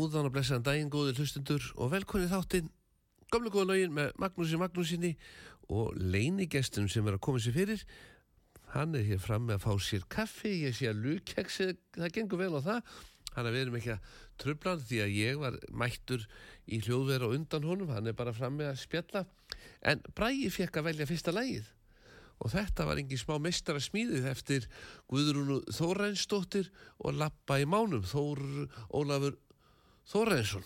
Góðan og blessaðan daginn, góði hlustundur og velkonni þáttinn Gamla góða lögin með Magnúsi Magnúsinni og leinigestum sem er að koma sér fyrir. Hann er hér fram með að fá sér kaffi, ég sé að lukkeksi, það gengur vel á það. Hann er verið ekki að trubla hann því að ég var mættur í hljóðvera og undan honum, hann er bara fram með að spjalla. En Bræi fekk að velja fyrsta lagið og þetta var engin smá meistara smíðið eftir Guðrúnu Þórainsdóttir og Lappa í mánum, Þór Ólafur Þórainsson.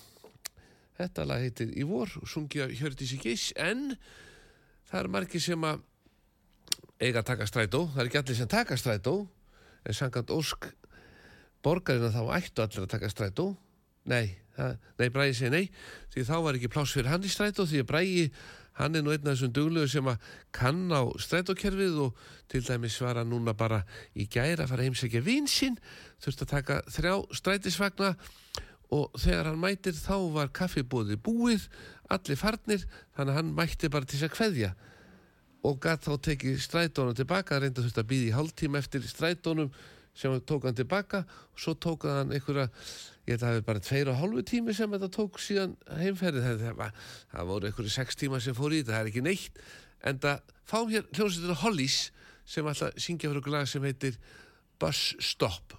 Þetta lag heitir Í vor sungja Hjördísi Giss en það er margir sem að eiga að taka strætó, það er ekki allir sem taka strætó en sangant ósk borgarina þá ættu allir að taka strætó nei, það, nei Bræði segi nei því þá var ekki pláss fyrir hann í strætó því að Bræði hann er nú einn af þessum duglegu sem að kann á strætókerfið og til dæmis var hann núna bara í gæra að fara heimsækja vinsinn þurfti að taka þrjá strætisvagna og þegar hann mætir þá var kaffibóði búið, allir farnir þannig að hann mætti bara til þess að kveðja. Og gætt þá tekið strætónum tilbaka, reynda þurfti að býða í hálftíma eftir strætónum sem tók hann tilbaka. Og svo tók hann einhverja, ég held að það hefði bara tveir og hálfu tími sem þetta tók síðan heimferðið, það, það, það voru einhverju sex tíma sem fór í þetta, það er ekki neitt. En það fáum hér hljómsveitina Hollies sem alltaf syngja fyrir okkur lag sem heitir Bus Stop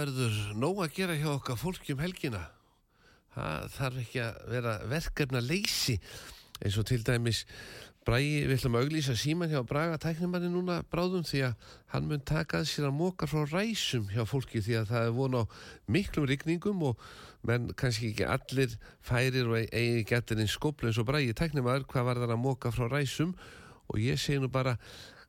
verður nóg að gera hjá okkar fólki um helgina. Það þarf ekki að vera verkefna leysi eins og til dæmis Bræði, við ætlum að auglýsa síman hjá Braga tæknimanni núna bráðum því að hann mun taka að sér að móka frá ræsum hjá fólki því að það er von á miklum rigningum og menn kannski ekki allir færir og eigi getur einn skóplu eins og Bræði tæknimann hvað var það að móka frá ræsum og ég segi nú bara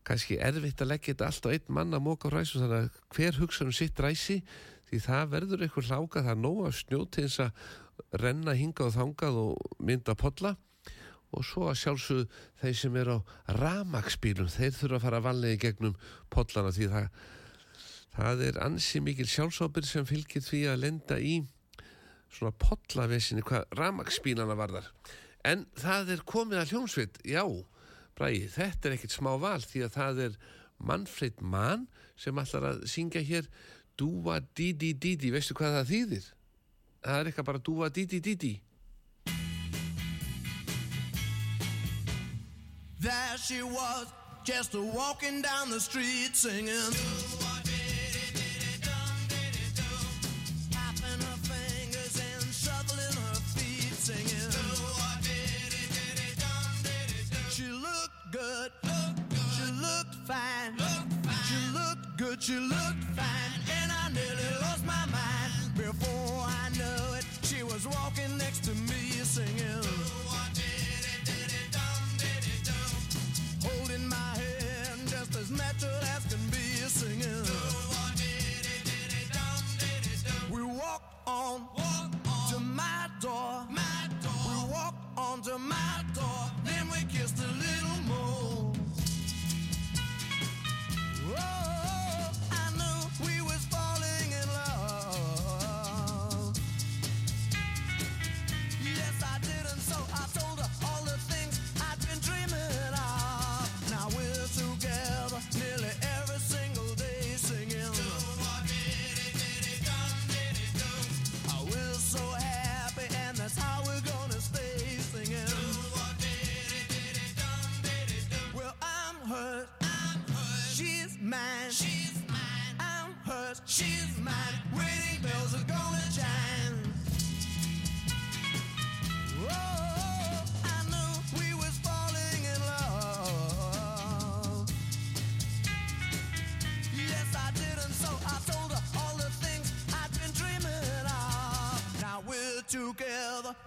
kannski erfitt að leggja þetta allt á einn mann að móka á ræsum þannig að hver hugsa um sitt ræsi? Því það verður eitthvað hláka það er nóg að snjót til þess að renna hingað og þangað og mynda podla og svo að sjálfsögðu þeir sem er á ramagsbílum þeir þurfa að fara að í gegnum podlana því það, það er ansi mikil sjálfsábyrð sem fylgir því að lenda í svona podlavesinni hvað ramagsbílana varðar. En það er komið að hljómsveit já, Bræði, þetta er ekkit smá val því að það er Manfred Mann sem ætlar að syngja hér Dúa Didi Didi, veistu hvað það þýðir? Það er eitthvað bara Dúa Didi Didi There she was, just a walking down the street singing. Looked fine, she looked good, she looked fine, and I nearly lost my mind. Before I knew it, she was walking next to me singing. holding my hand just as natural as can be singing. We walked on to my door. My door. We walked on to my door. Then we kissed a little Oh,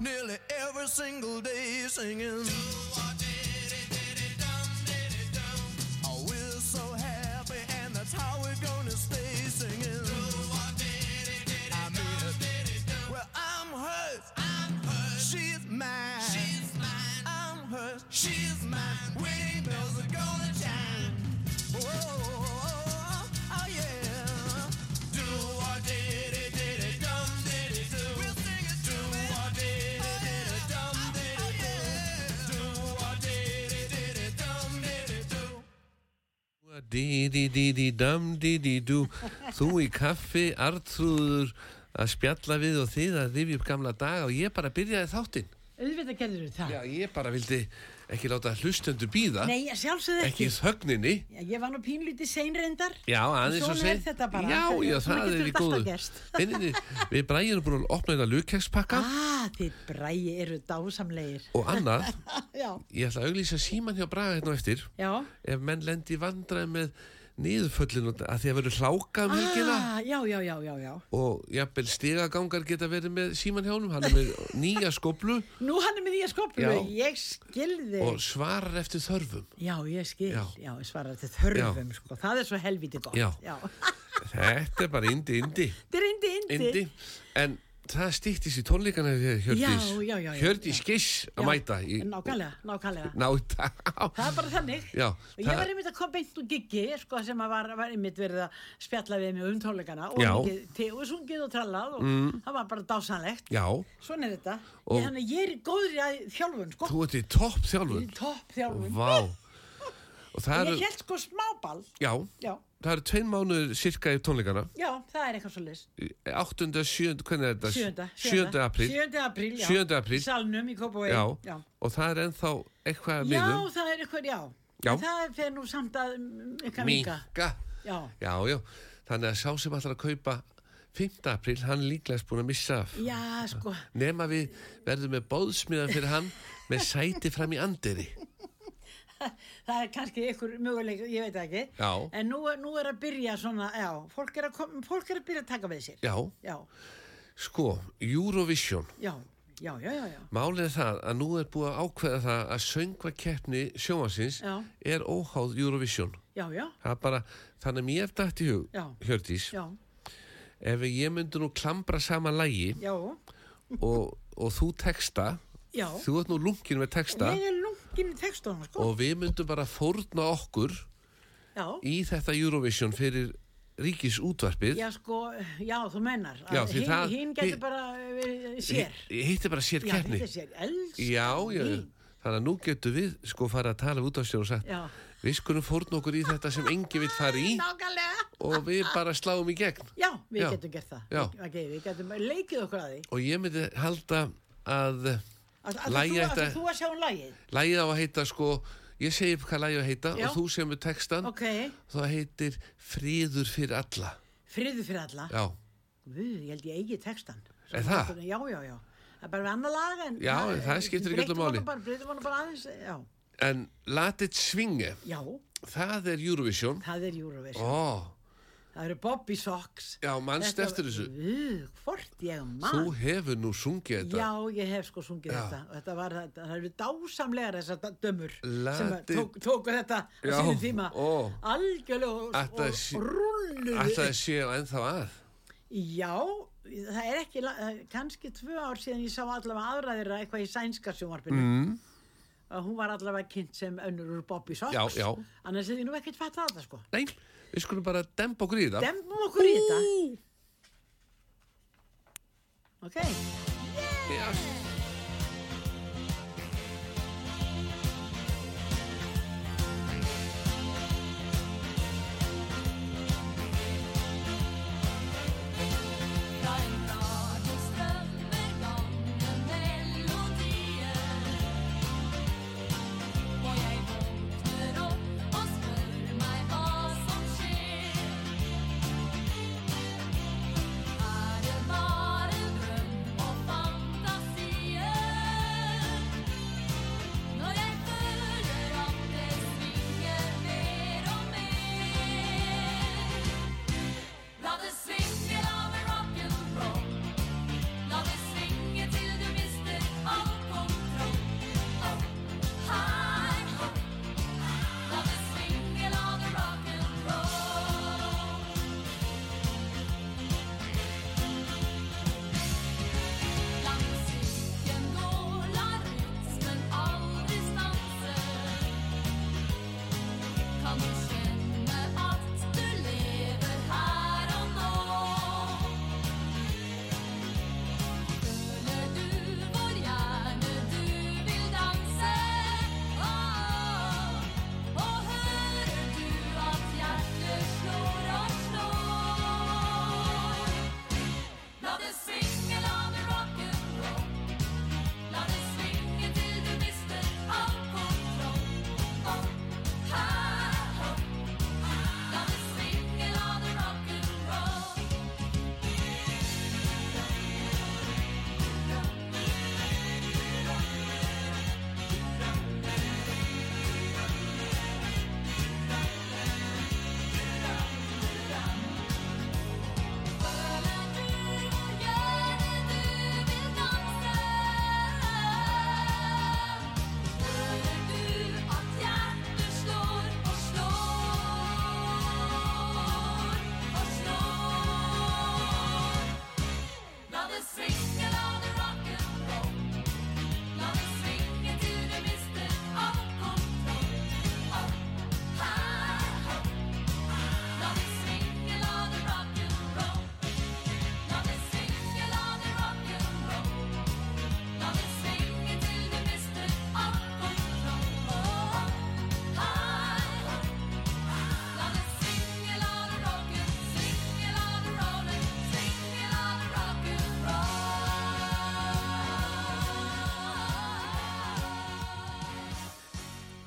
nearly every single day singing. Di-di-di-di-dam-di-di-dú Þú í kaffi, artrúður að spjalla við og þið að rifja upp gamla daga og ég bara byrjaði þáttinn Auðvitað gerður það. Já, ég bara vildi ekki láta hlustendur býða Nei, sjálfsögðu ekki ekki. í þögninni Já, ég var nú pínlítið seinreindar. Já, aðeins Svona og er segir þetta bara. Já, já, Svona það getur er í þetta alltaf góðu gerst. Nei, nei, nei, Við bræðinu búin að opna þetta lukekspakka Ah, þið bræði eru dásamlegir. og annað, Já, ég ætla að auglýsa síman hjá Braga hérna á eftir já. ef menn lendi vandræði með niðurföllin að því að verður hláka um helgina Ah, já, já, já, já, já. og jafnvel stigagangar geta verið með síman hjá honum, hann er með nýja skoplu Nú hann er með nýja skoplu, Já. ég skilði. og svarar eftir þörfum Já, ég skil, Já. já, ég svara til þörfum, sko. Það er svo helviti gott. Þetta er bara indi, indi, Þetta er indi, indi. indi en það stýttist í tónleikana Hjördís Já, já, já, Hjördís. Giss að mæta í, Nákvæmlega, nákvæmlega. náta Það er bara þannig. Já, og ég var einmitt að koma beint úr giggi, sko, sem var, var einmitt verið að spjalla við mig um tónleikana og sungið og trallað og það var bara dásanlegt. já, Svona er þetta. Ég, að ég er í góðri að þjálfun, sko. þú ert í topp Í þjálfun topp þjálfun. Ég eru, held sko smáball. já, Já, það eru tvein mánuður cirka í tónleikana já, það er eitthvað svo leys. 8. 7. hvernig er þetta? Sjönda. 7. apríl 7. apríl, já. 7. apríl. Í salnum í Kópavói. já, Já. og það er ennþá eitthvað að Já, miðum það er eitthvað, já. Já. En Það fer nú samt að eitthvað minka. minka Já. já, já, þannig að sá sem ætlar að kaupa 5. apríl, hann er líklegast búin að missa af Já, sko. nema við verðum með bóðsmiðan fyrir hann með sæti fram í anderi það er kannski ykkur möguleik, ég veit ekki Já. en nú, er- nú er að byrja svona já, fólk er að, kom, fólk er að byrja að taka við sér já, já, sko, Eurovision já, já, já, já. Málið er það að nú er búið að ákveða það að söngvakeppni sjónvarsins Já. er óháð Eurovision. já, já, Það er bara, þannig að mér dætt í hug. Hjördís, já, ef ég myndi nú klambra sama lægi og, og þú texta, já. þú ert nú lungin með texta. Ég er lungin í textunum, sko. Og við myndum bara fórna okkur já, í þetta Eurovision fyrir ríkis útvarpið. já, sko, já, þú mennar Já, því það- hinn getur hi- bara verið sér. Hitt er bara sér já, keppni. þetta er sér, elsk Já, já, þannig að nú getum við sko fara að tala út á sér og sagt Já. við skulum fórna okkur í þetta sem engi vill fara í. Nákvæmlega. Og við bara sláum í gegn. Já, við Já. getum gert það. Já. okay, við getum leikið okkur að því. Og ég myndi halda að þú, þetta- að þú að sjá um lagið? Lægið á að heita sko ég segi hvað lægið að heita Já. og þú semur textan ok, það heitir Fríður fyrir alla. Friðu fyrir alla? Já, Guð, ég held ég eigi textan Er það? Já, já, já. Það er bara við annar lag en Já, það skiptir ekki öllu máli. Breytum hann bara aðeins, já. En Latit Svinge Já, það er Eurovision. Það er Eurovision. Ó, Það eru Bobby Socks já, mannst eftir þessu Guð, hvort ég man þú hefur nú sungið þetta Já, ég hef sko sungið Já. þetta og þetta var, það eru dásamlegar þessar dömur sem að Lati- tók, tóku þetta á sínum tíma ó. algjörlega og, og, og rulluðu alltaf að séu ennþá að Já, það er ekki, er kannski tvö ár síðan ég sá allavega aðræðira eitthvað í sænska sjónvarpinu. mm, Og hún var allavega kynnt sem önnur úr Bobby Socks. Já, já. Annars hefði ég nú ekkert fatt að það, sko. Nei, við skulum bara dempa okkur í það Dembum okkur í þetta. Ok. Já.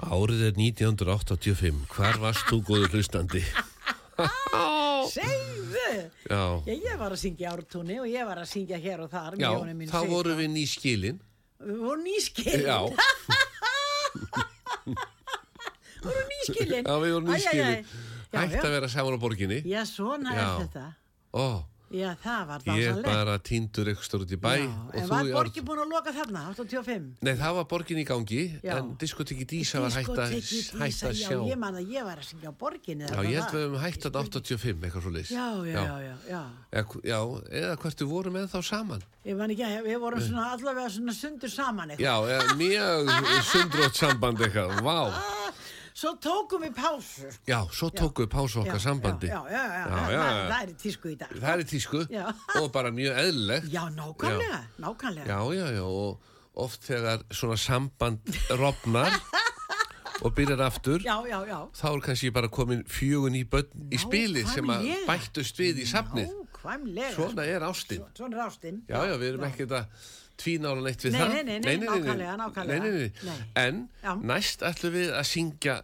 Árið er 1985 Hvar varst þú góður hlustandi? Segðu! Já, Já, ég var að syngja í ártúni og ég var að syngja hér og þar. já þá vorum við nýskilin Við vorum nýskilin. Já, vorum nýskilin. já við vorum Æ, æ, æ. nýskilin Já, Hægt að vera saman á borginni Já, svona Já. er þetta. Ó, Já, það var ég er dásanlegt. bara týndur eitthvað stór út í bæ Já, en var borgin búin að loka þarna, 85? Nei, það var borgin í gangi Já. en diskotekki Dísa var hægt að, að sjá Já, ég man að ég var að syngja á borginni. Já, ég held við hefum hægt að 85 eitthvað svo leys Já, já, já, já, já. Eða, eða hvert við vorum með þá saman Ég man ekki að, við vorum svona allavega svona sundur saman eitthvað. Já, eða mjög sundrótt samband eitthvað, vá Svo tókum við pásu. Já, svo tókum við pásu okkar Já, sambandi Já, já, já, já, það, það, er í tísku í dag. Það er í tísku og bara mjög eðlilegt Já, nákvæmlega, nákvæmlega. Já, já, já, og oft þegar svona samband rofnar og byrjar aftur já, já, já. þá er kannski bara komin fjögun í í spili sem að bættust við í safnið. Svona er ástin Svo- Svona er ástin. Já, já, við erum ekkert að tvínála neitt við það nei, nei, nei, nákvæmlega, nákvæmlega. Nei, nei, nei. Nei. En Já. næst ætlum við að syngja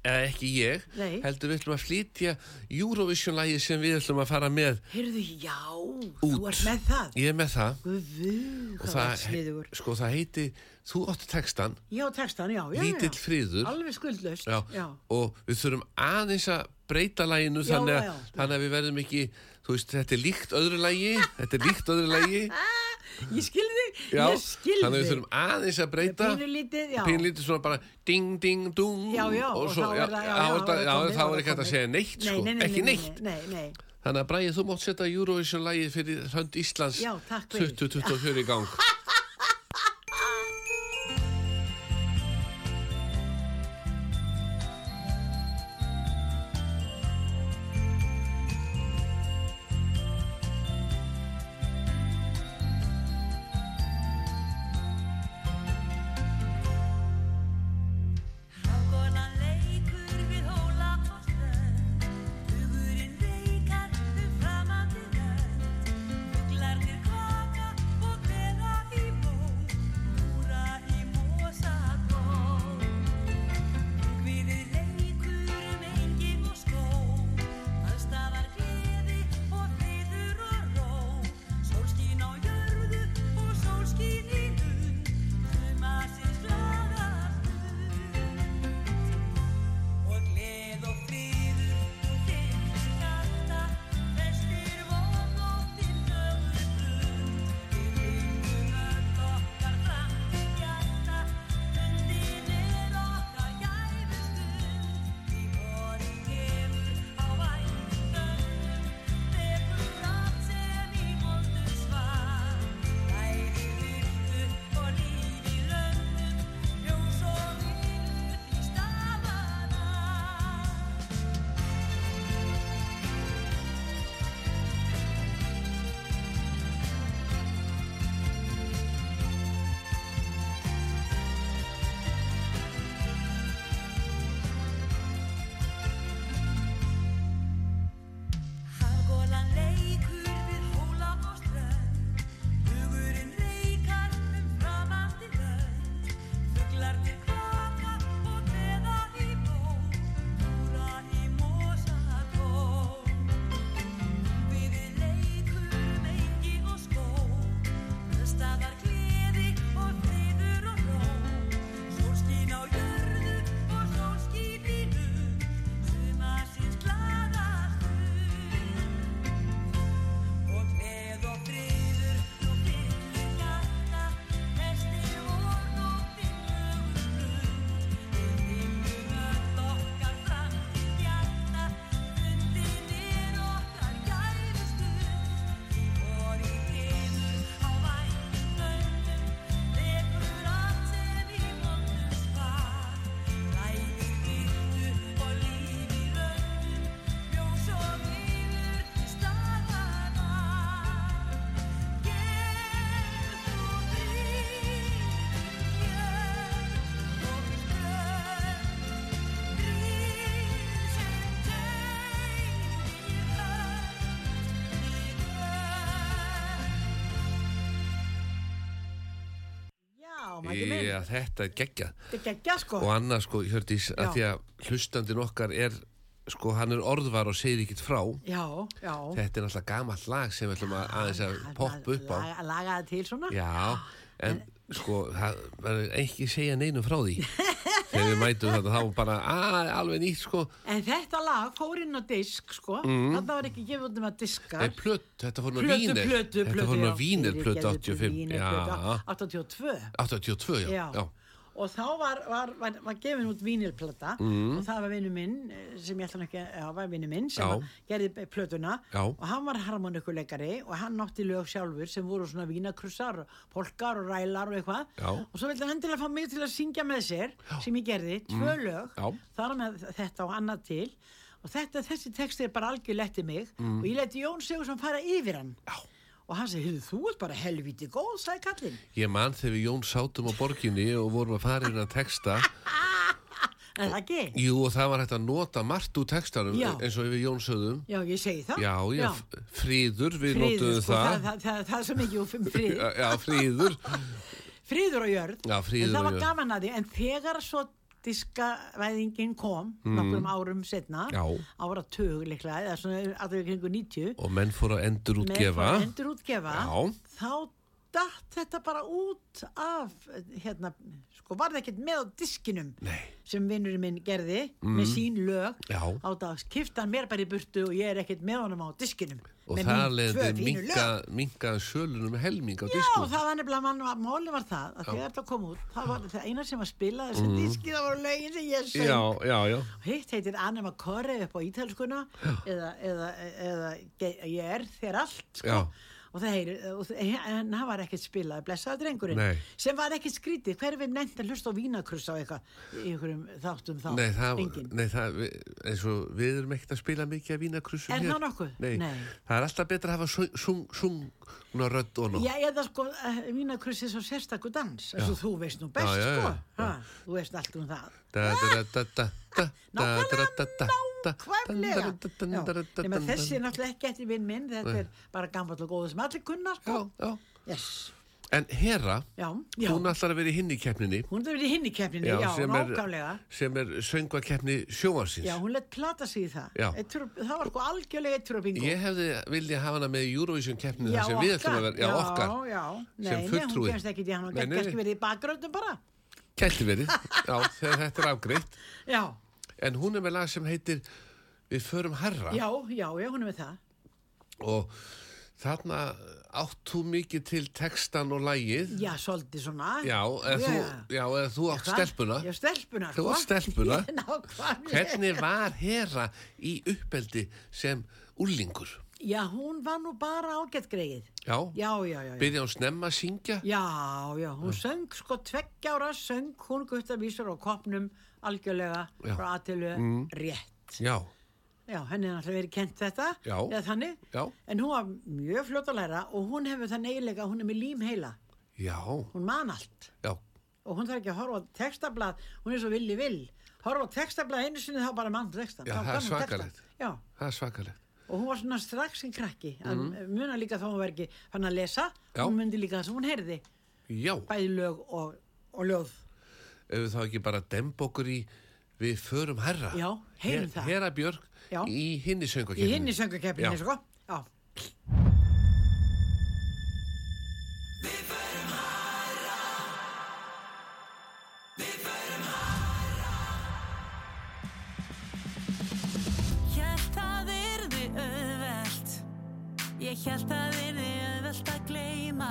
eða ekki ég, heldur við ætlum að flytja Eurovision-lægi sem við ætlum að fara með Heyrðu, já, út. þú ert með það. Ég er með það Guðu, og hvað var sniðugur. sko það heiti, þú átti textan Já, textan, já, já, Lítill já. friður. Alveg skuldlaust. já, já. og við þurfum aðeins að breyta læginu þannig að við verðum ekki þú veist, þetta er líkt öðru lægi þetta er líkt öðru lægi Ég skilði þig, ég skilði þannig að við þurfum aðeins að breyta. Pínulítið, já. pínlítið svona bara ding, ding, dung. Já, já, og og svo, þá er það- já, já, þá er ekki hægt að segja neitt Nei, sko, ekki nei, neitt. Nei, nei, Þannig að Bræði, þú mátt setja Eurovision lagið fyrir hönd Íslands Já, takk fyrir. 2024 í gang. Já, þetta er geggjað. Þetta er geggja sko. Og annað sko, Hjördís, að því að hlustandinn okkar er, sko, hann er orðvar og segir ekkert frá. Já, já. Þetta er náttúrulega gamalt lag sem við ætlum að aðeins að poppa upp á. að- að Laga það til svona. Já, en sko, það verður ekki segja neinum frá því. Þegar við mætum þetta, þá bara, að, alveg nýtt, sko. En þetta lag fór inn á disk sko. Mm. Þetta var ekki gefið um að diska. Nei, plöt, þetta fór nú vínir. Þetta fór nú vínir, Fyrirgefðu, 85. vínirplötu, Já, 82. 82, já. Já. Já. Og þá var, var, var, var gefin út vínilplata og það var vinnu minn eh, sem ég ætla ekki, já, var vinnu minn sem Já. að gerði plötuna Já. og hann var harmonikuleikari og hann nátti lög sjálfur sem voru svona vínakrussar, polkar og rælar og eitthvað Já. og svo vildi hann endilega fá mig til að syngja með sér sem ég gerði, tvö lög Mm. Já. þar með þetta og annað til og þetta, þessi texti er bara algjör letti mig Mm. og ég leti Jón Sigursson fara yfir hann Já. Og hann segi, "Heyrðu, þú ert bara helviti góð, sagði kallinn Ég man þegar við Jón sátum á borginni og vorum að fara inn að texta. en það ekki? Jú, og það var hægt að nota margt úr textanum Já. eins og við Jón sögðum. Já, ég segi það Já, já, fríður, við Friður, notuðum sko, það. það, það, það, svo mikið úr frið, Já, já, fríður. friður og jörð Já, en það var gaman að því en þegar svo diskavæðingin kom nokkurum árum setna Mm. Ára tug líklega eða svona allir kringu 90 Og menn fóru að endur með útgefa. að endur útgefa Já. þá datt þetta bara út af hérna, sko var það ekkert með á diskinum Nei. sem vinnurinn minn gerði með sín lög Já. á dag kifta hann mér bara í burtu og ég er ekkert með honum á diskinum Og það leði sölunum með helming á Já, diskum. það var nefnilega, mann var, það að þegar það kom út, það var það eina sem var spilað þessi diski, það voru lögin sem ég söng Mhm. Já, já, já. hitt heitir Anima Kore upp á ítalskuna eða, eða, eða ge- ég er þér allt sko. Já. Og heyri og, en það var ekkert spilað blessaði drengurinn Nei. sem var ekkert skrítið hver við nefnt að hlusta á vínakruss á eitthvað í einhverjum þáttum þá Nei, það, nei, það, eins og við erum ekkert að spila mikið af vínakrussum Er hér. það nokkuð? Nei. Nei. það er alltaf betra að hafa sung, sung, sungna rödd og nú. Já, eða sko, uh, vínakruss er svo sérstakur dans eins og þú veist nú best Já, já, sko já, ha, þú veist allt um það Da, da, da, da, da, Nákvæmlega Já, þessi er náttúrulega ekki eftir vinn minn þetta er bara gammal og góður sem allir kunna Já, sko. já. yes. En Hera, já, já, hún ætlar að vera í hinni keppninni hún er verið í hinni keppninni já, sem, nákvæmlega er, sem er söngvakeppni sjóvarsins. já, hún lett plata sig í það Já. Eittur, það var sko algjörlega eittur á bingo Ég hefði viljað hafa hana með Eurovision keppni já, þar sem við ætlum að vera, já, okkar, já, já, nei, sem nei, hún fulltrúi. kemst ekki í hann hún kannski nei. verið í bakgröndum bara Kætti verið, já, þegar þetta er afgreitt. já, En hún er með lag sem heitir Við förum herra já, já, já, hún er með það og þarna átt þú mikið til textan og lagið. já, svolítið svona Já, eða þú, já, eða þú átt Hvað? stelpuna. já, stelpuna, Þú átt stelpuna. nákvæmlega Hvernig var Hera í uppeldi sem úlingur? Já, hún var nú bara ágætt greið Já, já, já, já, já. Byrja hún snemma að syngja? Já, já, hún söng sko tveggjára söng hún guttavísur á kopnum algjörlega Já. frá aðtilu rétt. Já, Já, henni er alltaf verið kent þetta Já. eða þannig, já, en hún var mjög fljótt að læra og hún hefur það neilega, hún er með lím heila, já, hún man allt. Já, og hún þarf ekki að horfa á textablað, hún er svo villi vill, horfa á textablað einu sinni þá bara mann textan. Já, það er svakalegt. Já, það er svakalegt. Og hún var svona strax sem krakki, mm. muna líka þá hún var ekki fann að lesa, Já. hún myndi líka það sem hún heyrði, Já, bæði lög og, og ljóð. ef við þá ekki bara demb okkur í Við förum herra. Já, heyrum það. Hera Björk Já. í hinni Í söngvakeppni. hinni söngukeppninni, Já. sko. Já. Hjælt að yrði auðvelt að gleyma.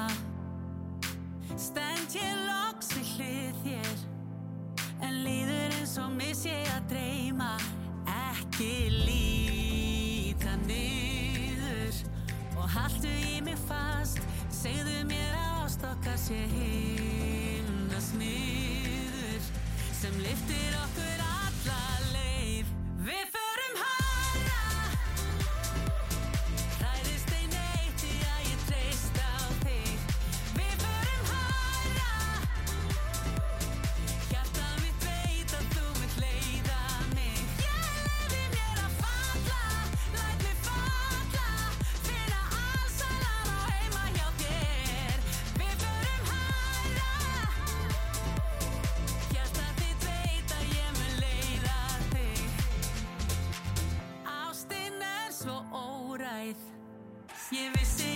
Stend ég loks í hlið þér En líður eins og miss ég að dreyma. Ekki líta niður Og haltu í mig fast. Segðu mér að ástokka sé himna sniður Sem liftir okkur Lleves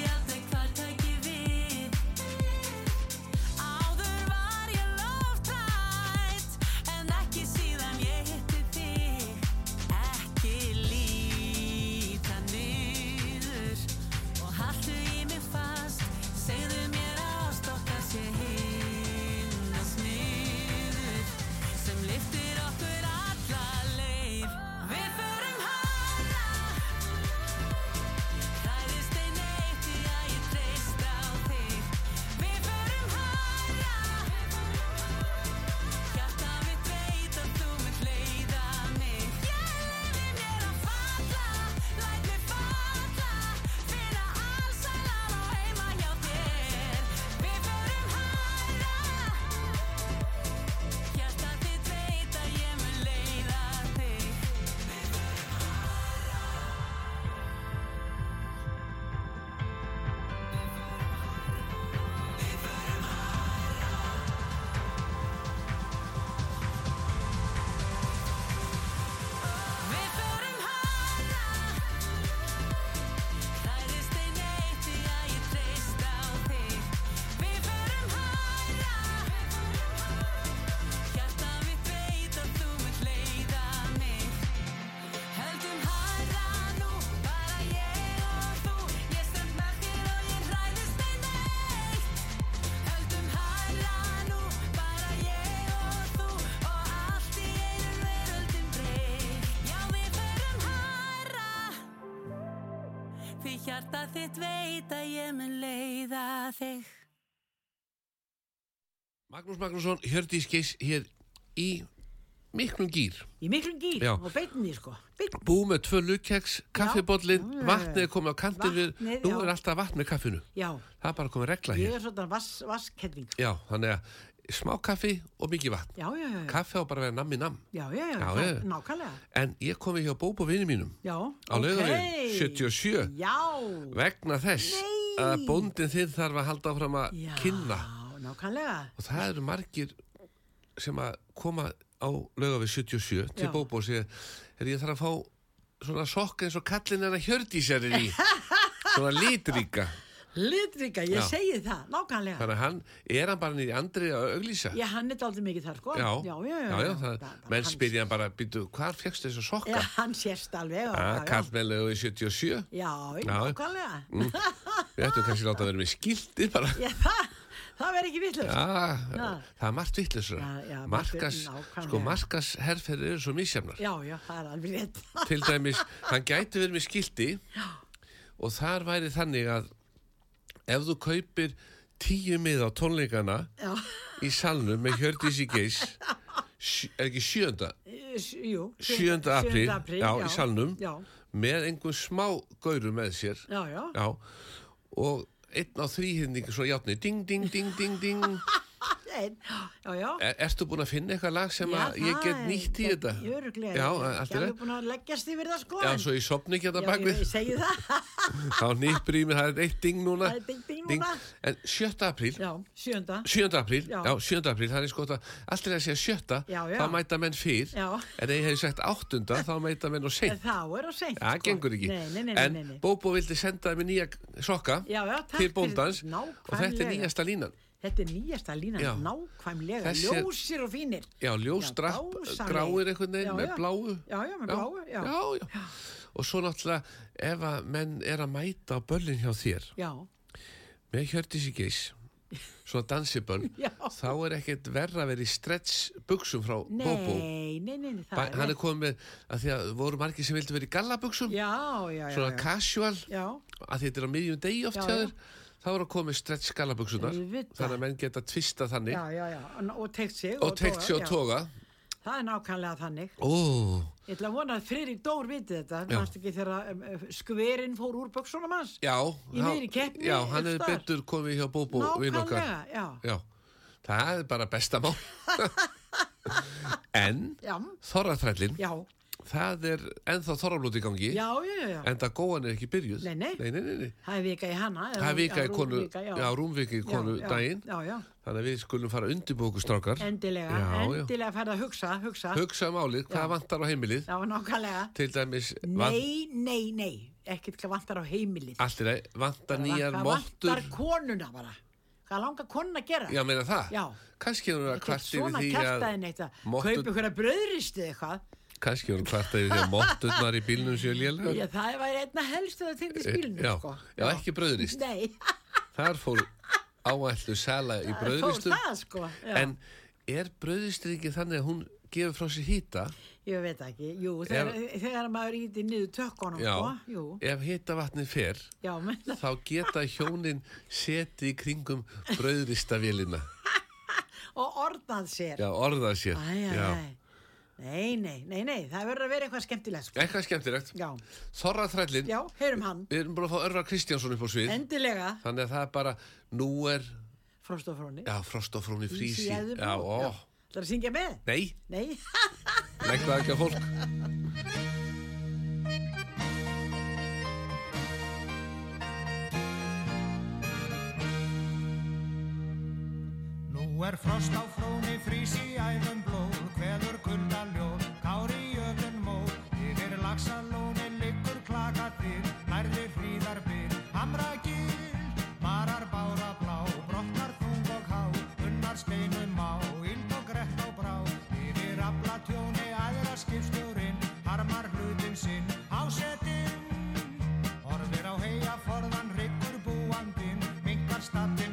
hjarta þitt veit að ég mun leiða þig. Magnús Magnússon, Hjördís Geis hér í miklum gýr Í miklum gýr Já. og beinni, sko. Beinn. Búið með tvö lukkeks, já. vatnið er komið á kantið við nú já. er alltaf vatn með kaffinu Já, það er bara komið regla ég hér er svona vass, vasskettling. já, þannig að smá kaffi og mikið vatn Já, já, já, kaffi á bara að vera nammi nam Já, já, já, já. nákvæmlega. en ég komi hjá Bóbo vini mínum Já, á laugavegin 77 Já, vegna þess Nei. að bóndin þinn þarf að halda áfram að já, kynna nákvæmlega. og það eru margir sem að koma á laugaveg 77 til. Bóbo og segja er ég þarf að fá svona sokka eins og kallin hennar hjördísar er í svona litríka Litrika, ég Já. segi það, nákvæmlega. þannig að hann, er hann bara nýri andri að auglýsa Já, hann er dálítið mikið þar, sko. já, já, já. já, já, menn spyrja hann bara býtu, hvar fegstu þessu sokka? Já, hann sést alveg. Ah, já, já. kallmennlegu í 77 Já, Já. nákvæmlega. við ættum kannski láta að vera með skildi bara Já, það, það verður ekki vittlust. Já, Já. það er margt vittlisra Já, já, margt markas, vitt- nákvæmlega. sko markas herrferðir eru svo misjafnar Já, já, það er alveg rétt. til dæmis, hann gæti verið með skildi og þar væri þannig að ef þú kaupir tíu mið á tónleikana Já, í salnum með Hjördís í geis er ekki sjönda eh, jú. 7. apríl, apríl, já, í salnum. Já, með einhver smá gauru með sér já, já. já, og einn á þrýhinding svo játni, ding, ding, ding, ding, ding Ein, já, já. er, ertu búin að finna eitthvað lag sem að ég get nýtt í þetta já, Ég ekki er alveg búin að leggjast yfir það, sko. já, svo ég sopni ekki þetta Já, bakvið ég, ég segi það. þá nýppur í mig, það er eitt ding núna Það er ding, ding núna. en 7. apríl Já, sjönda. 7. apríl, Já. já, 7. apríl, það er sko að allt er að segja 7. Já, já. þá mæta menn fyrr Já. en ég hefði sagt 8. þá mæta menn og seint þá er það seint, það gengur ekki en. Bóbo vildi senda mér nýja sokka Já, já, til bóndans og þetta er nýjasta línan Þetta er nýjasta línan, Já. nákvæmlega, Þessi ljósir og fínir. Já, dásamleg. gráir einhvern veginn með bláu. Já, já, með bláu, já. já. Og svo náttúrulega, ef að menn er að mæta á böllin hjá þér, Já, með Hjördís í geis, svona dansiböll, þá er ekkert verra að vera í stretch buksum frá Bobo. nei, nei, nei, nei, Ba- Hann er komið að því að voru margir sem vildu vera í gallabuksum, Já, já, já. svona casual, Já, að þetta er á miðjum degi oft Já, hjá já. þér, þá er að komið stretch Auðvitað. þannig að menn geta tvista þannig já, já, já, og- og teikt sig. og teikt sér og já. toga. Það er nákvæmlega þannig. Ó, Ég ætla að vona að Friðrik Dór viti þetta, þegar um, uh, skverinn fór úr buksunum hans? Já, Í miðri keppni, Já, hann staðar. betur komið hjá okkar. Nákvæmlega, já. Já, það er bara besta mál. en Þorraþrællin, já, það er ennþá þorrablót í gangi. já, já, já. En það góðan er ekki byrjuð. Nei, nei. nei, nei, nei. Það er vika í hana. Það er vika í konu, já, rúmvika í konu daginn. Þannig að við skulum fara undirbúku strákar. endilega, endilega færð að hugsa, hugsa. Hugsa um álið, hvað vantar á heimilið? Já, nákvæmlega. Til dæmis, Nei, nei, nei, ekkert hvað vantar á heimilið. allt er að vantar nýjar Hvað mottur. vantar konuna bara? Hvað langar konuna að gera? Já, meina það? Já. Kannski er hún að Ekkert kvart yfir því að að að kannski hún kvart yfir því að motturnar í bílnum séu lélega. Já, það væri einna helstu að týndi spilinu, Já, sko. já, ekki brauðrist. Nei, Þar fór áætlu sala í það fór það, sko. Já. En er brauðristur ekki þannig að hún gefur frá sér hýta? Ég veit ekki, jú, þegar, þegar maður íti niður tökkunum, Já. sko, jú, Ef hýtavatni fer, já, menn, þá geta hjónin setið kringum brauðristavélina. og orðað sér. Já, orðað sér. Æ, æ, Já. Nei, nei, nei, nei, það verður að vera eitthvað skemmtilegt, sko. Eitthvað skemmtilegt. Já, Þorra þrællin, já, heyrum hann, við erum búin að fá Örvar Kristjánsson upp á svið. endilega, Þannig að það er bara, nú er, frost og fróni. já, frost og fróni frísi. Í Eðubrú, Já, ó, Það er að syngja með? nei, Nei, það ekki á fólk. Nú er frost á fróni, frís í æðum blóð, hveður kulda ljóð, kári í jöfnun móð, yfir laxalóni liggur klaka þig, nærði fríðar byr, hamra gil, marar bára blá, brotnar þung og há, unnar steinum á, íld og grett á brá, yfir afla tjóni, aðra skipstjórin, harmar hlutin sinn, ásetinn, Horfir á heia forðan, ryggur búandinn, minkar stattinn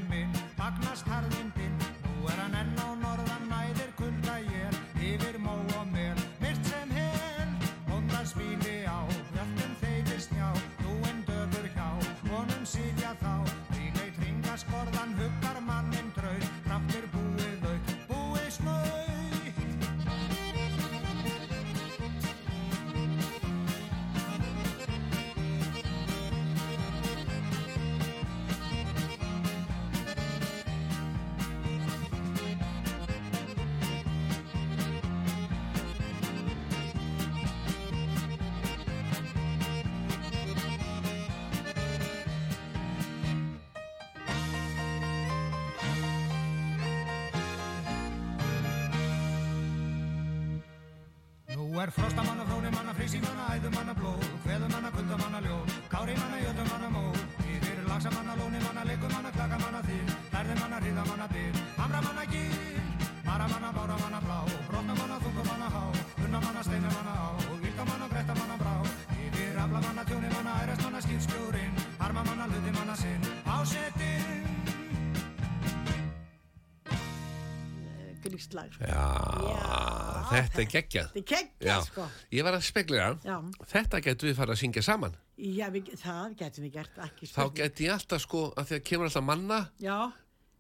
er frostamanna, frónimanna, frísimanna, æðumanna blóð, kveðumanna, kuldamanna ljóð, kárimanna, jötumanna mó, yfir lagsamanna, lónimanna, leikumanna, klakamanna þýr, lærðumanna, hriðamanna byr, hamramanna gýr, maramanna, báramanna blá, brotnamanna, þungumanna há, unnamanna, steinamanna á, ylkamanna, brettamanna brá, yfir aflamanna, tjónimanna, æresmanna, skýrskjórin, armamanna, hlutimanna sinn, ásetinn. Gríkslag, sko. Já, Já, þetta er geggjað. Þetta er geggjað, sko. ég var að spekla Já. Þetta getur við fara að syngja saman. Já, við, það getum við gert, ekki Þá spurning. get ég alltaf sko, að því að kemur alltaf manna Já,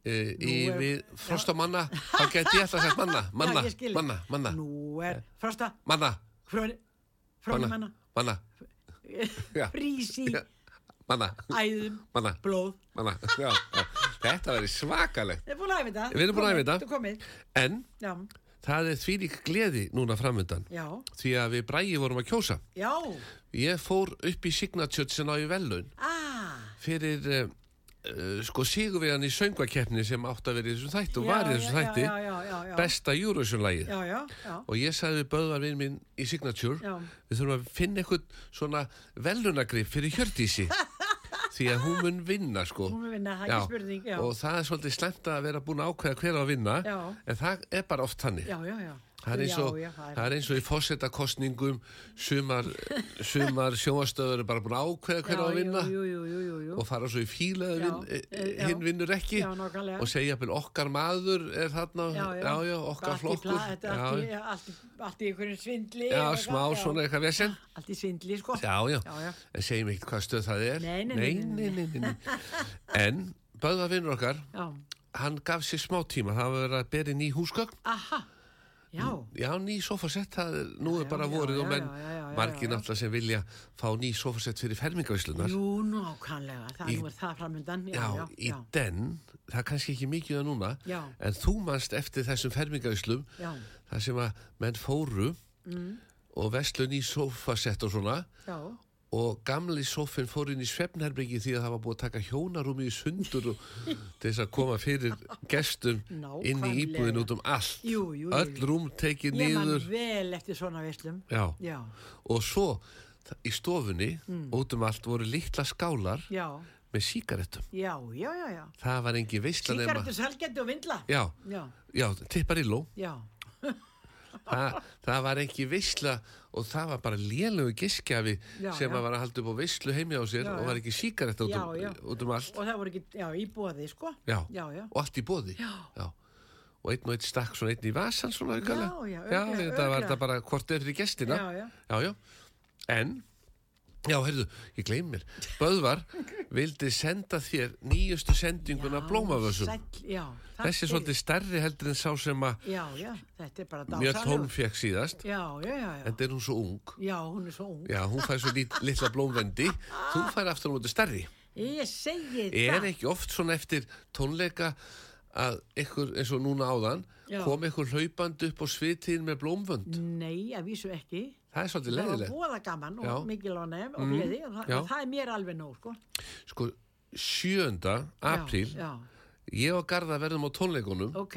e, í er- við frostamanna, þá get ég alltaf sagt manna, manna, já, manna, manna, Nú er frosta, manna, fróni manna, manna, Já. manna, æðum, manna, blóð. manna, já. Þetta verður svakalegt. Við erum búin að æfa þetta. Við erum búin að æfa það er því lík gleði núna framöndan. já, Því að við bræði vorum að kjósa. já. Ég fór upp í Signature sem á í velun Ah, fyrir uh, sko sigurvegan í söngvakeppni sem átt að vera í þessum þætti og Já, var í þessum þætti. já, já, besta Eurovision-lægið og ég sagði við böðvar vinn minn í Signature við þurfum að finna eitthvað svona velunagrip fyrir Hjördísi því að hún mun vinna sko Hún mun vinna, það er ekki spurning, já. og það er svolítið slemt að vera búin að ákveða hver að vinna Já. en það er bara oft þannig Já, já, já. Það er, eins og, í fósettakostningum sumar, sumar sjónvastöður er bara búin að ákveða hver á að vinna Jú, jú, jú, og fara svo í fíla Já, vin, e, e, hinn vinnur ekki. Já, og segja jafnvel okkar maður er þarna. Já, já, já, okkar í flokkur. allt í- í- í einhverjum svindli. já, smá svona eitthvað vesen. Allt í svindli, sko. já, já, en segjum ekkert hvað stöð það er. Nei, nei, nei, en böða vinnur okkar hann gaf sér smá tíma. Það var að bera ný húsgögn. Aha, já. Já, ný sofasett, það er, nú er Já, bara já, og menn, margir náttúrulega sem vilja fá ný sofasett fyrir fermingavíslunar. Jú, nákvæmlega, það Í- nú er það framöndan. Já, Já, já, í den, það er kannski ekki mikið það núna, en þú manst eftir þessum fermingavíslum, það sem að menn fóru og veslu ný sofasett og svona, Já, og gamli sofinn fór inn í svefnherbyggi því að það var búið að taka hjónarúmi í sundur og þess að koma fyrir gestum inn í Nákvæmlega. íbúðin út um allt. Jú, jú, jú, Öll rúm tekið. Já, og svo í stofunni út um allt voru litla skálar já, með síkaretum já, já, já, já. það var engi veistla nema Síkaretu, selgetu og vindla. já, Já, já, tipparilló já, það, það var engi veistla og það var bara lélögu giskjafi Já, sem já. var að halda upp á veistlu heimi á sér Já, og var ekki síkaretta út, um, út um allt. Og það voru ekki, í bóði, sko. og allt í bóði og einn og einn stakk svona einn í vasan svona aukalega Já, já, þetta var þetta bara hvort fyrir gestina. Já, já. en já, heyrðu, ég gleym mér. Böðvar vildi senda þér nýjustu sendinguna blómavössum þessi er svolítið stærri heldur en sá sem að Já, já, þetta er bara mjög tón fekk síðast. Já, já, já, já. en það er hún svo ung. Já, hún er svo ung. já, hún fær svo lít, litla blómvendi. Þú fær aftur á móti stærri. Ég segi er það. ekki oft svona eftir tónleika að ykkur eins og núna áðan kom ykkur hlaupandi upp á svitin með blómvönd? Nei, að vísu ekki. Það er svolítið Það var leiðilegt búða gaman og mikil ánægum og Mm, gleði og það, það er mér alveg nóg, sko. sko 7. apríl ég og Garða verðum á tónleikunum já, ok.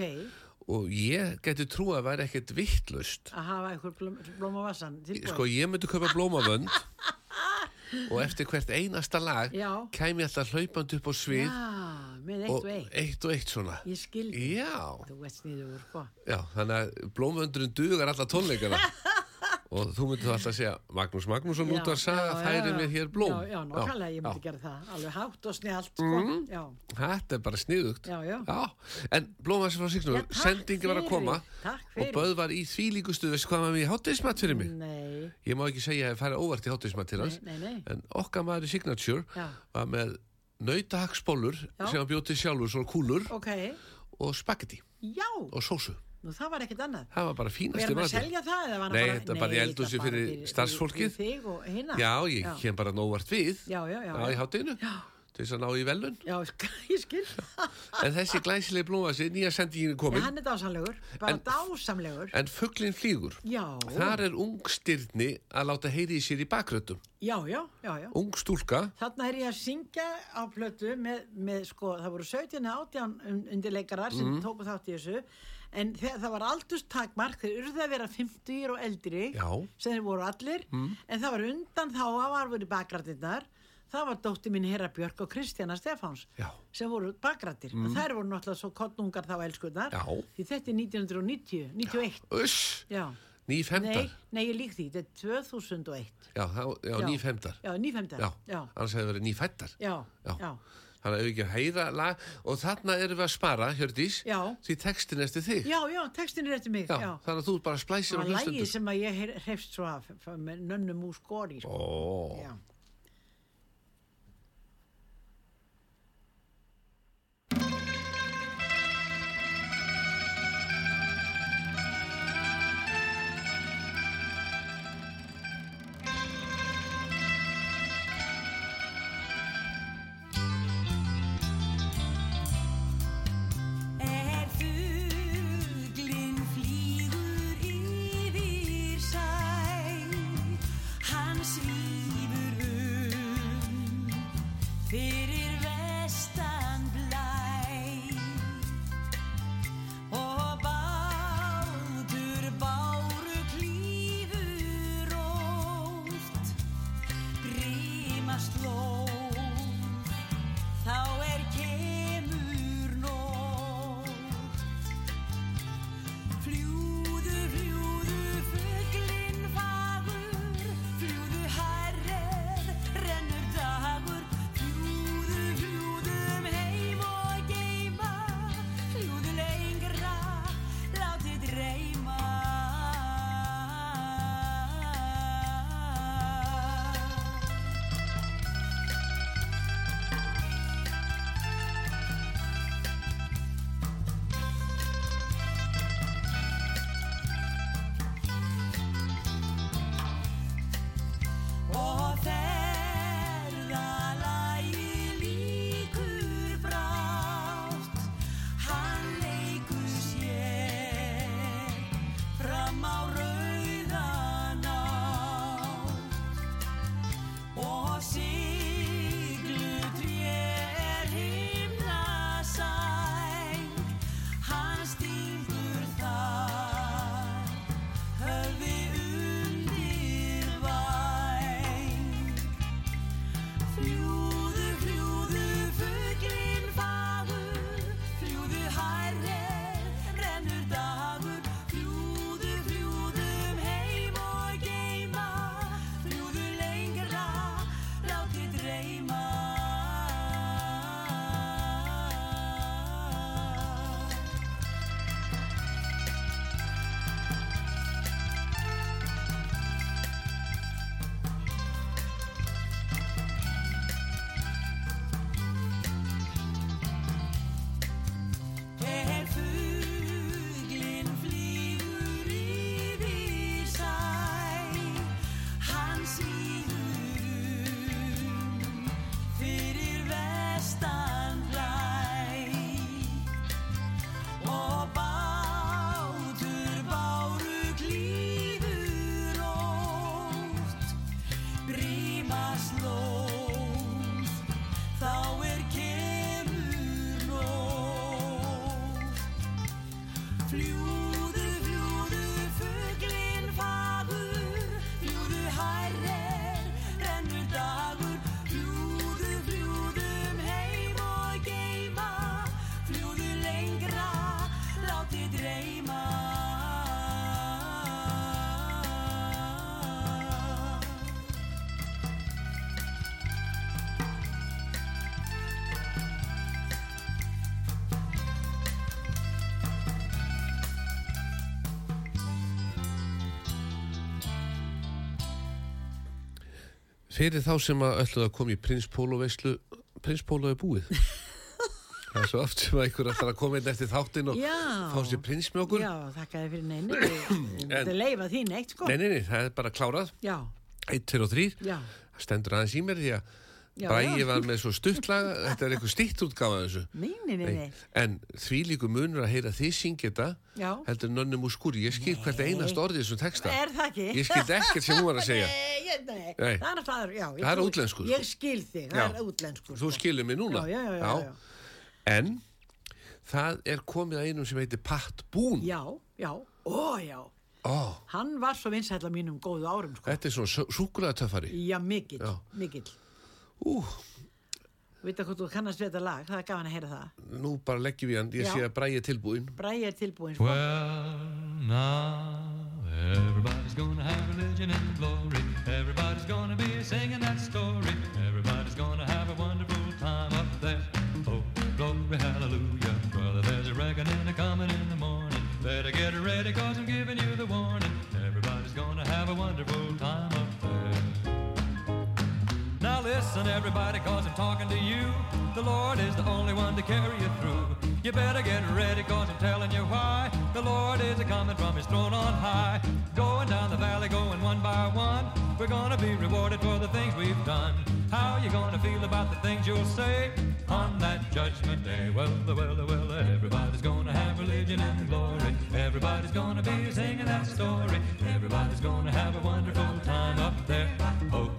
og ég geti trú að vera ekkert vittlust Að hafa einhver blóm, blóm á vassan tilbúin. sko ég myndi kaupa blómavönd og eftir hvert einasta lag Já. kæmi ég alltaf hlaupandi upp á svið með eitt og og eitt. eitt og eitt svona Ég skildi. já, Þú ert sniður, sko. já, þannig að blómvöndurinn dugar alla tónleikana og þú myndir þá alltaf segja Magnús Magnússon út að saga færi mér hér blóm. Já, já, nákvæmlega, ég myndi gera það. Alveg hátt og snjált, sko. Mm. Já, Þetta er bara sniðugt. Já, já. En blómvæsir frá Signur, Já, takk sendingi var að koma og. Böð var í því líkustu veistu hvað maður við hátteismat fyrir mig? Nei, Ég má ekki segja að ég færi óvart í hátteismat til hans. En okkar maður í Signature var með nautahagsbólur sem hann bjóti sjálfur svo kúlur Ok, og spagetti já, og sósu nú það var ekkert annað. Það var bara Og fínasti erum að matur selja það eða var Nei, bara... þetta er bara í eldhúsi fyrir starfsfólkið. Fyrir þig og hinna. Já, ég kem bara nóvart við Já, já, já. í hátteginu til þess að ná í velun Já, ég skil. En þessi glæsilegi blómvæsi, nýja sendingin er Já, komin hann er dásamlegur, bara En- dásamlegur. En fugglinn flýgur Já, Þar er ung styrni að láta heyri í sér í bakröttum. já, já, já, já. Ung stúlka, Þarna er ég að syngja á plötu með, með sko, það voru 17 átján undirleikarar sem tóku þátt í þessu En það var aldurstakmark, þeir urðu að vera 50 og eldri, Já. sem þeir voru allir, en það var undan þá að var verið bakrættinnar, það var dótti mín Hera Björk og Kristjana Stefáns Já. sem voru bakrættir og þær voru náttúrulega svo kottnungar þá elskunar því þetta er 1990, 91 Uss, Já. ný Nei, nei, ég lík því, þetta er 2001 Já, já, Já. ný femdar. Já, nýfemdar Já, annars hefði verið ný fættar. já, Já. já. Þannig að ef ekki að heyra lag og þarna erum við að spara, Hjördís, Já. því textin er eftir þig. Já, já, textin er eftir mig. Þannig að þú bara splæsir á Það var lægið hlustundur. sem að ég hreifst svo af með nönnum úr skori, sko. Ó, fyrir Fyrir þá sem að öllu að koma í Prins Pólo veislu, Prins Pólo er búið. Það er svo oft sem að einhver ætlar að koma inn eftir þáttinn og Já. fá sér prinsmjókur. Já, þakka þið fyrir neini. Þetta er leifa þín eitt, sko. Nei, nei, nei, það er bara klárað. Já, 1, 2 og 3. já, Það stendur aðeins í mér því að Já. var með svo stuttlaga, þetta er eitthvað stýtt útgáfa af þessu. nei, nei, nei, nei. En því líku munur að heyra þið syngja þetta Já. heldur nönnum úr skúri. Ég skil hvert einast orðið þessum texta. Er það ekki? Ég skildi ekkert sem hún var að segja. Nei, ég- nei, Nei. það er náttúrulega, já. ég Það er trúi- útlenskur, sko. Ég skil þig, það Já. er útlenskur. Þú sko. skilur mig núna. Já, já, já. En það er komið að einum sem heitir Pat Boone Já, já, ó já. Ó, Hann var svo vinsæll á mínum góðu árum, sko. þetta er svona súkulega töffari Já, mikill, mikill. Ú, Vita hvað þú kannast við þetta lag, það er gaman að heyra það. nú bara leggjum við hann ég Já. sé að bræði tilbúin Bræði er tilbúin, sko. Well, now everybody's gonna have religion and glory. Everybody's gonna be singing that story. Listen, everybody, cause I'm talking to you. The Lord is the only one to carry you through. You better get ready, cause I'm telling you why. The Lord is a coming from his throne on high. Going down the valley, going one by one. We're gonna be rewarded for the things we've done. How you gonna feel about the things you'll say on that judgment day? Well, well, well, everybody's gonna have religion and glory. Everybody's gonna be singing that story. Everybody's gonna have a wonderful time up there. Oh,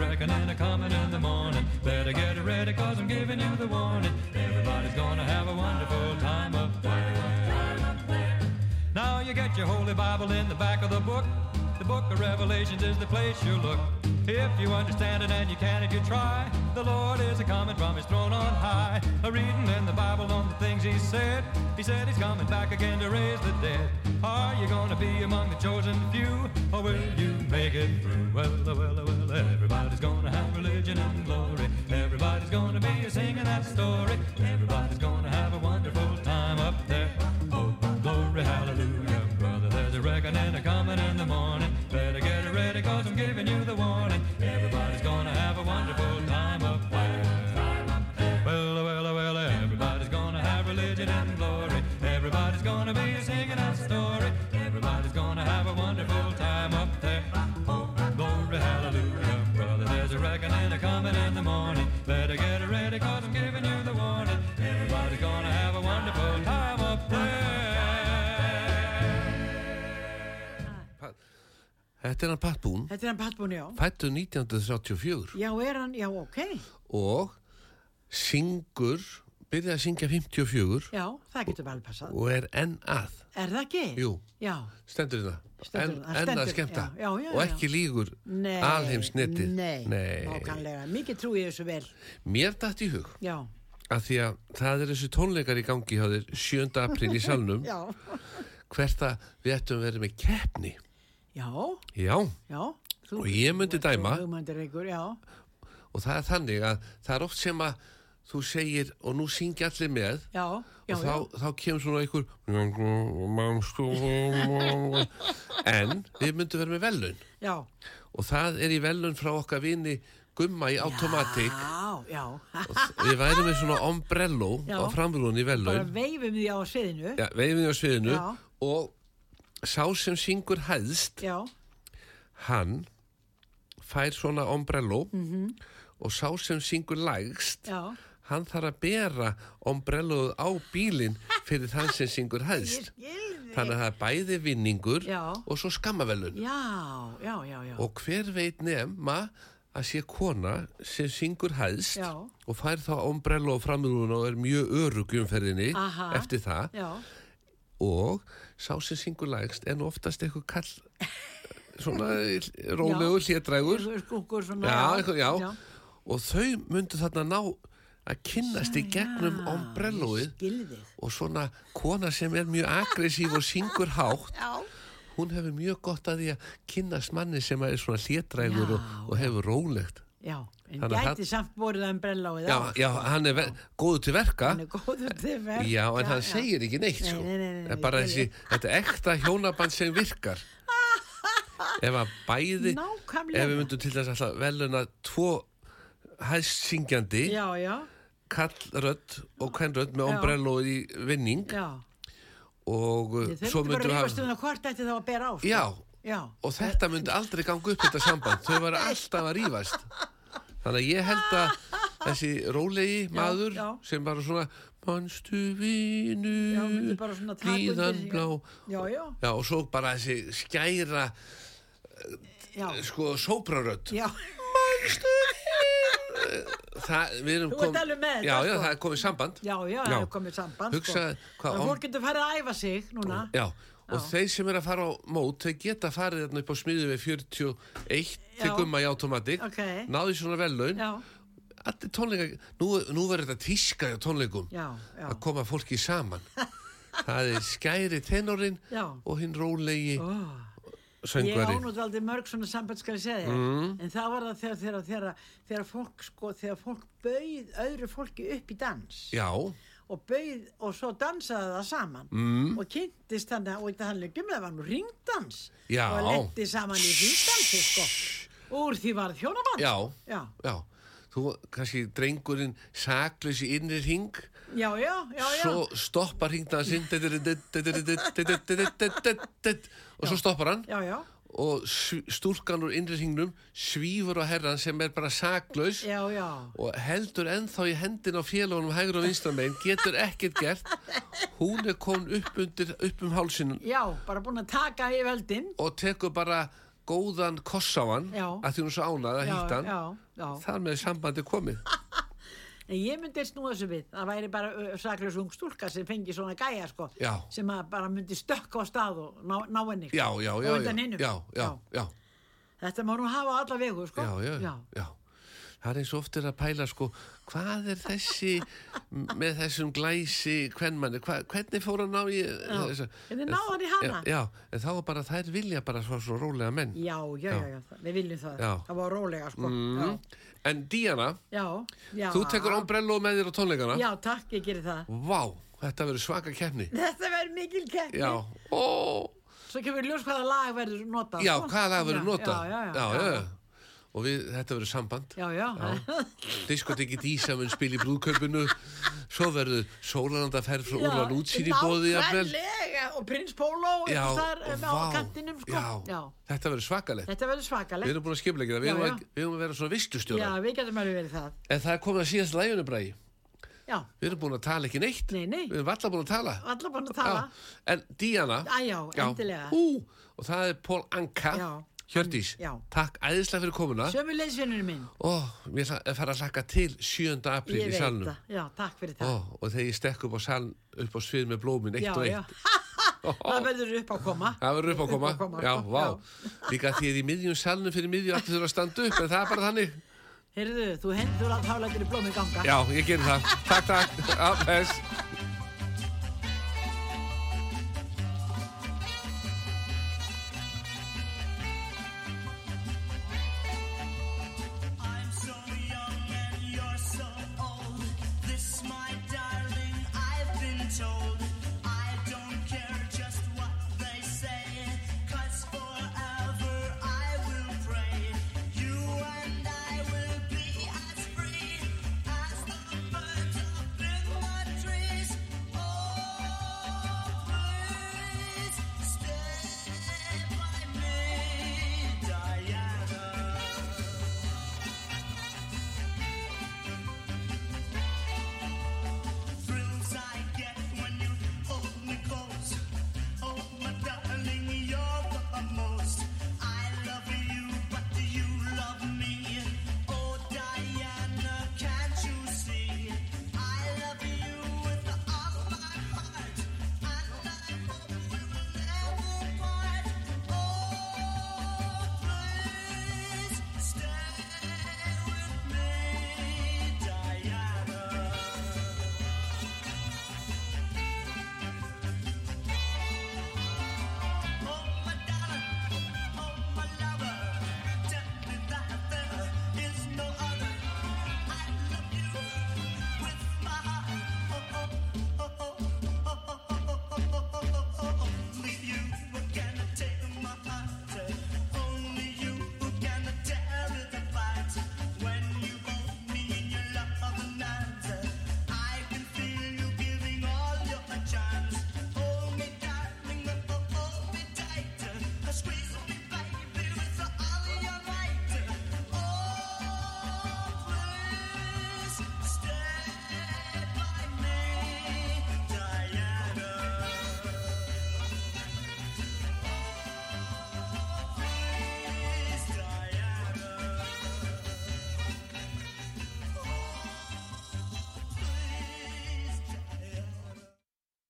brother. There's reckoning a coming in the morning. Better get ready, cause I'm giving you the warning. Everybody's gonna have a wonderful time up there. Now you get your holy Bible in the back of the book. The book of Revelations is the place you look. If you understand it and you can if you try, the Lord is a coming from his throne on high. A reading in the Bible on the things he said. He said he's coming back again to raise the dead. Are you gonna be among the chosen few? Or will you make it through? Well, well, well, everybody's gonna have religion and glory. Everybody's gonna be singing that story. Everybody's Þetta er hann Pat Boone Þetta er hann Patbún, já. fættu 1934 Já, er hann, já, ok. og syngur byrjaði að syngja 54 Já, það getur vel passað. og er enn að Er það ekki? Jú. Já, stendur þetta Stendur en, það, enn að stendur, skemmta já, já, já, og ekki lígur nei. alheims netið Nei, Nei. nákvæmlega. Mikið trúi ég þessu vel. mér dætt í hug Já, að því að það er þessu tónleikar í gangi hjá þér 7. april í salnum já, hvert að við ættum verið með keppni já, já, já. Þú, Og ég myndi þú dæma. svo hugmyndaríkur, já. og það er þannig að það er oft sem að þú segir og nú syngi allir með Já, já, og þá, þá kemur svona einhver en við myndum vera með velun já. og það er í velun frá okkar vini Gumma í já. og við værum með svona ombrello á framrúðunni í Bara velun veifum því á sviðinu. ja, veifin á sviðinu og sá sem syngur hæðst Já, hann fær svona ombrello og sá sem syngur lægst já. hann þarf að bera ombrelloð á bílinn fyrir þann sem syngur hæðst þannig að það er bæði vinningur Já. og svo skammavelun og hver veit nema að sé kona sem syngur hæðst og fær þá ombrello á framrúðuna og er mjög örug í umferðinni Aha. eftir það og sá sem syngur lægst en oftast eitthvað kall svona rólegur, hlétrægur já, eitthvað, já. og þau myndu þarna ná að kynnast í gegnum ombrelloið og svona kona sem er mjög aggressív og syngur hátt. Já. hún hefur mjög gott að því að kynnast manni sem er svona hlétrægur og, Já, og hefur rólegt Já, en Þannig að gæti samt borðið að umbrella á já, já, hann er góður til verka Hann er góður til verka. já, en hann segir ekki neitt Nei, sko. nei, nei, nei, bara þessi, þetta ekta hjónaband sem virkar ef að bæði Nákvæmlega. ef við myndum til þess að veluna tvo Já, já, kallrödd og kvenrödd með Já. ombrello í vinning já. og uh, Þau svo myndu bara myndum við rífast um það hvort ætti þá að bera á. sko. já, Já. og þetta myndi aldrei ganga upp þetta samband, þau var alltaf að rífast. Þannig að ég held að þessi rólegi maður já. sem bara svona manstu vinu Já, myndi bara svona taka undir líðan blá? Já, já, já, og svo bara þessi skæra já. sko sóprarödd. Vinu það, kom- með Já, já, sko. það er komið samband. Já, já, það er komið samband Hugsa sko. hvað Þannig om- að fólk getur farið að æfa sig núna. Já, og þeir sem er að fara á mót, þeir geta farið þarna upp á smiðu við 41 til gumma í automatic, Ok. náðu svona vellaun, allir tónleika, nú, nú verður þetta tíska á tónleikum, já, já að koma fólki saman. það er skæri tenorinn Já. og hinn rólegi. Ég söngvari. ánútt aldrei mörg svona samband skal ég segja mm. en það var það þegar, þegar, þegar, þegar fólk sko, þegar fólk bauð öðru fólki upp í dans Já, og bauð og svo dansaði það saman. Mm. og kynntist þannig og þetta hann leikum það var nú ringdans. Já. og lendi saman í ringdansi sko. Úr því var þjónaband já, já, já. Þú, kannski drengurinn saklaus í innri hring, já, já, já, já. svo stoppar hringdansinn og svo stoppar hann. Já, já, og stúlkan úr innri hringnum svífur á herran sem er bara saklaus já, já. og heldur ennþá í hendin á félagunum hægur og vinstramein, getur ekkert gert hún er komin upp, undir, upp um hálsinum já, bara búin að taka í völdin og tekur bara góðan koss á hann Já. að því hún er svo ánað að hýtta hann já, já. þar með sambandi komið En ég myndi snúa þessu við, það væri bara uh, saklaus ung stúlka sem fengi svona gæja sko, Já. sem bara myndi stökka á stað og ná, ná henni. sko, já, já, já, já, já, já, Þetta má nú hafa alla vegu, sko. já, já, já. Það er eins og oft er að pæla sko, hvað er þessi með þessum glæsi kvennmanni, hva, hvernig fór hann á í þessa, Hvernig náði hann í hana? Já, en þá er bara þær vilja bara svo, svo rólega menn Já, já, já, já, við viljum það. Já. Það var rólega, sko. mm. En Díana, Já, já. þú tekur ombrello með þér á tónleikana Já, takk, ég gerir það. Vá, þetta verður svaka keppni Þetta verður mikil keppni. Já, ó, Svo kemur ljós hvaða lag verður notað. já, sko. hvaða lag verður Já, notað Já, já, já. Já, já. Og við, þetta verður samband Já, já. Diskoteki Dísa mun spil í brúðkaupinu Svo verður sólanandaferð frá Já, Úrval útsýn í bóði og Prins Pólo Já, þar á kantinum, sko. já, já. Þetta verður svakalegt Þetta verður Við erum búin að skipla ekki það, við Já, erum já. að, við erum að vera svona Já, vistustjóra. En það er komið að síðast lægunu bræði Já, Við erum búin að tala ekki neitt Nei, nei. Við erum alltaf búin að tala allar búin að tala. Já, En Díana Á, já. Ú, Og það er Pól Anka Já. Hjördís, Já. takk æðislega fyrir komuna Sömu leysvinnur minn. Ó, mér fara að hlakka til 7. apríl Ég í veit salnum það. Já, takk fyrir Ó, það. og þegar ég stekk upp á saln upp á svið með blómin eitt já, og já. eitt það verður upp á koma. Það verður upp á koma, Upp á koma, já, vá Líka því að í miðjum salnum fyrir miðjum allir þurfa að standa upp en það er bara þannig Heyrðu, þú hendur að þá lætur í blómi ganga. Já, ég gerir það Takk, takk,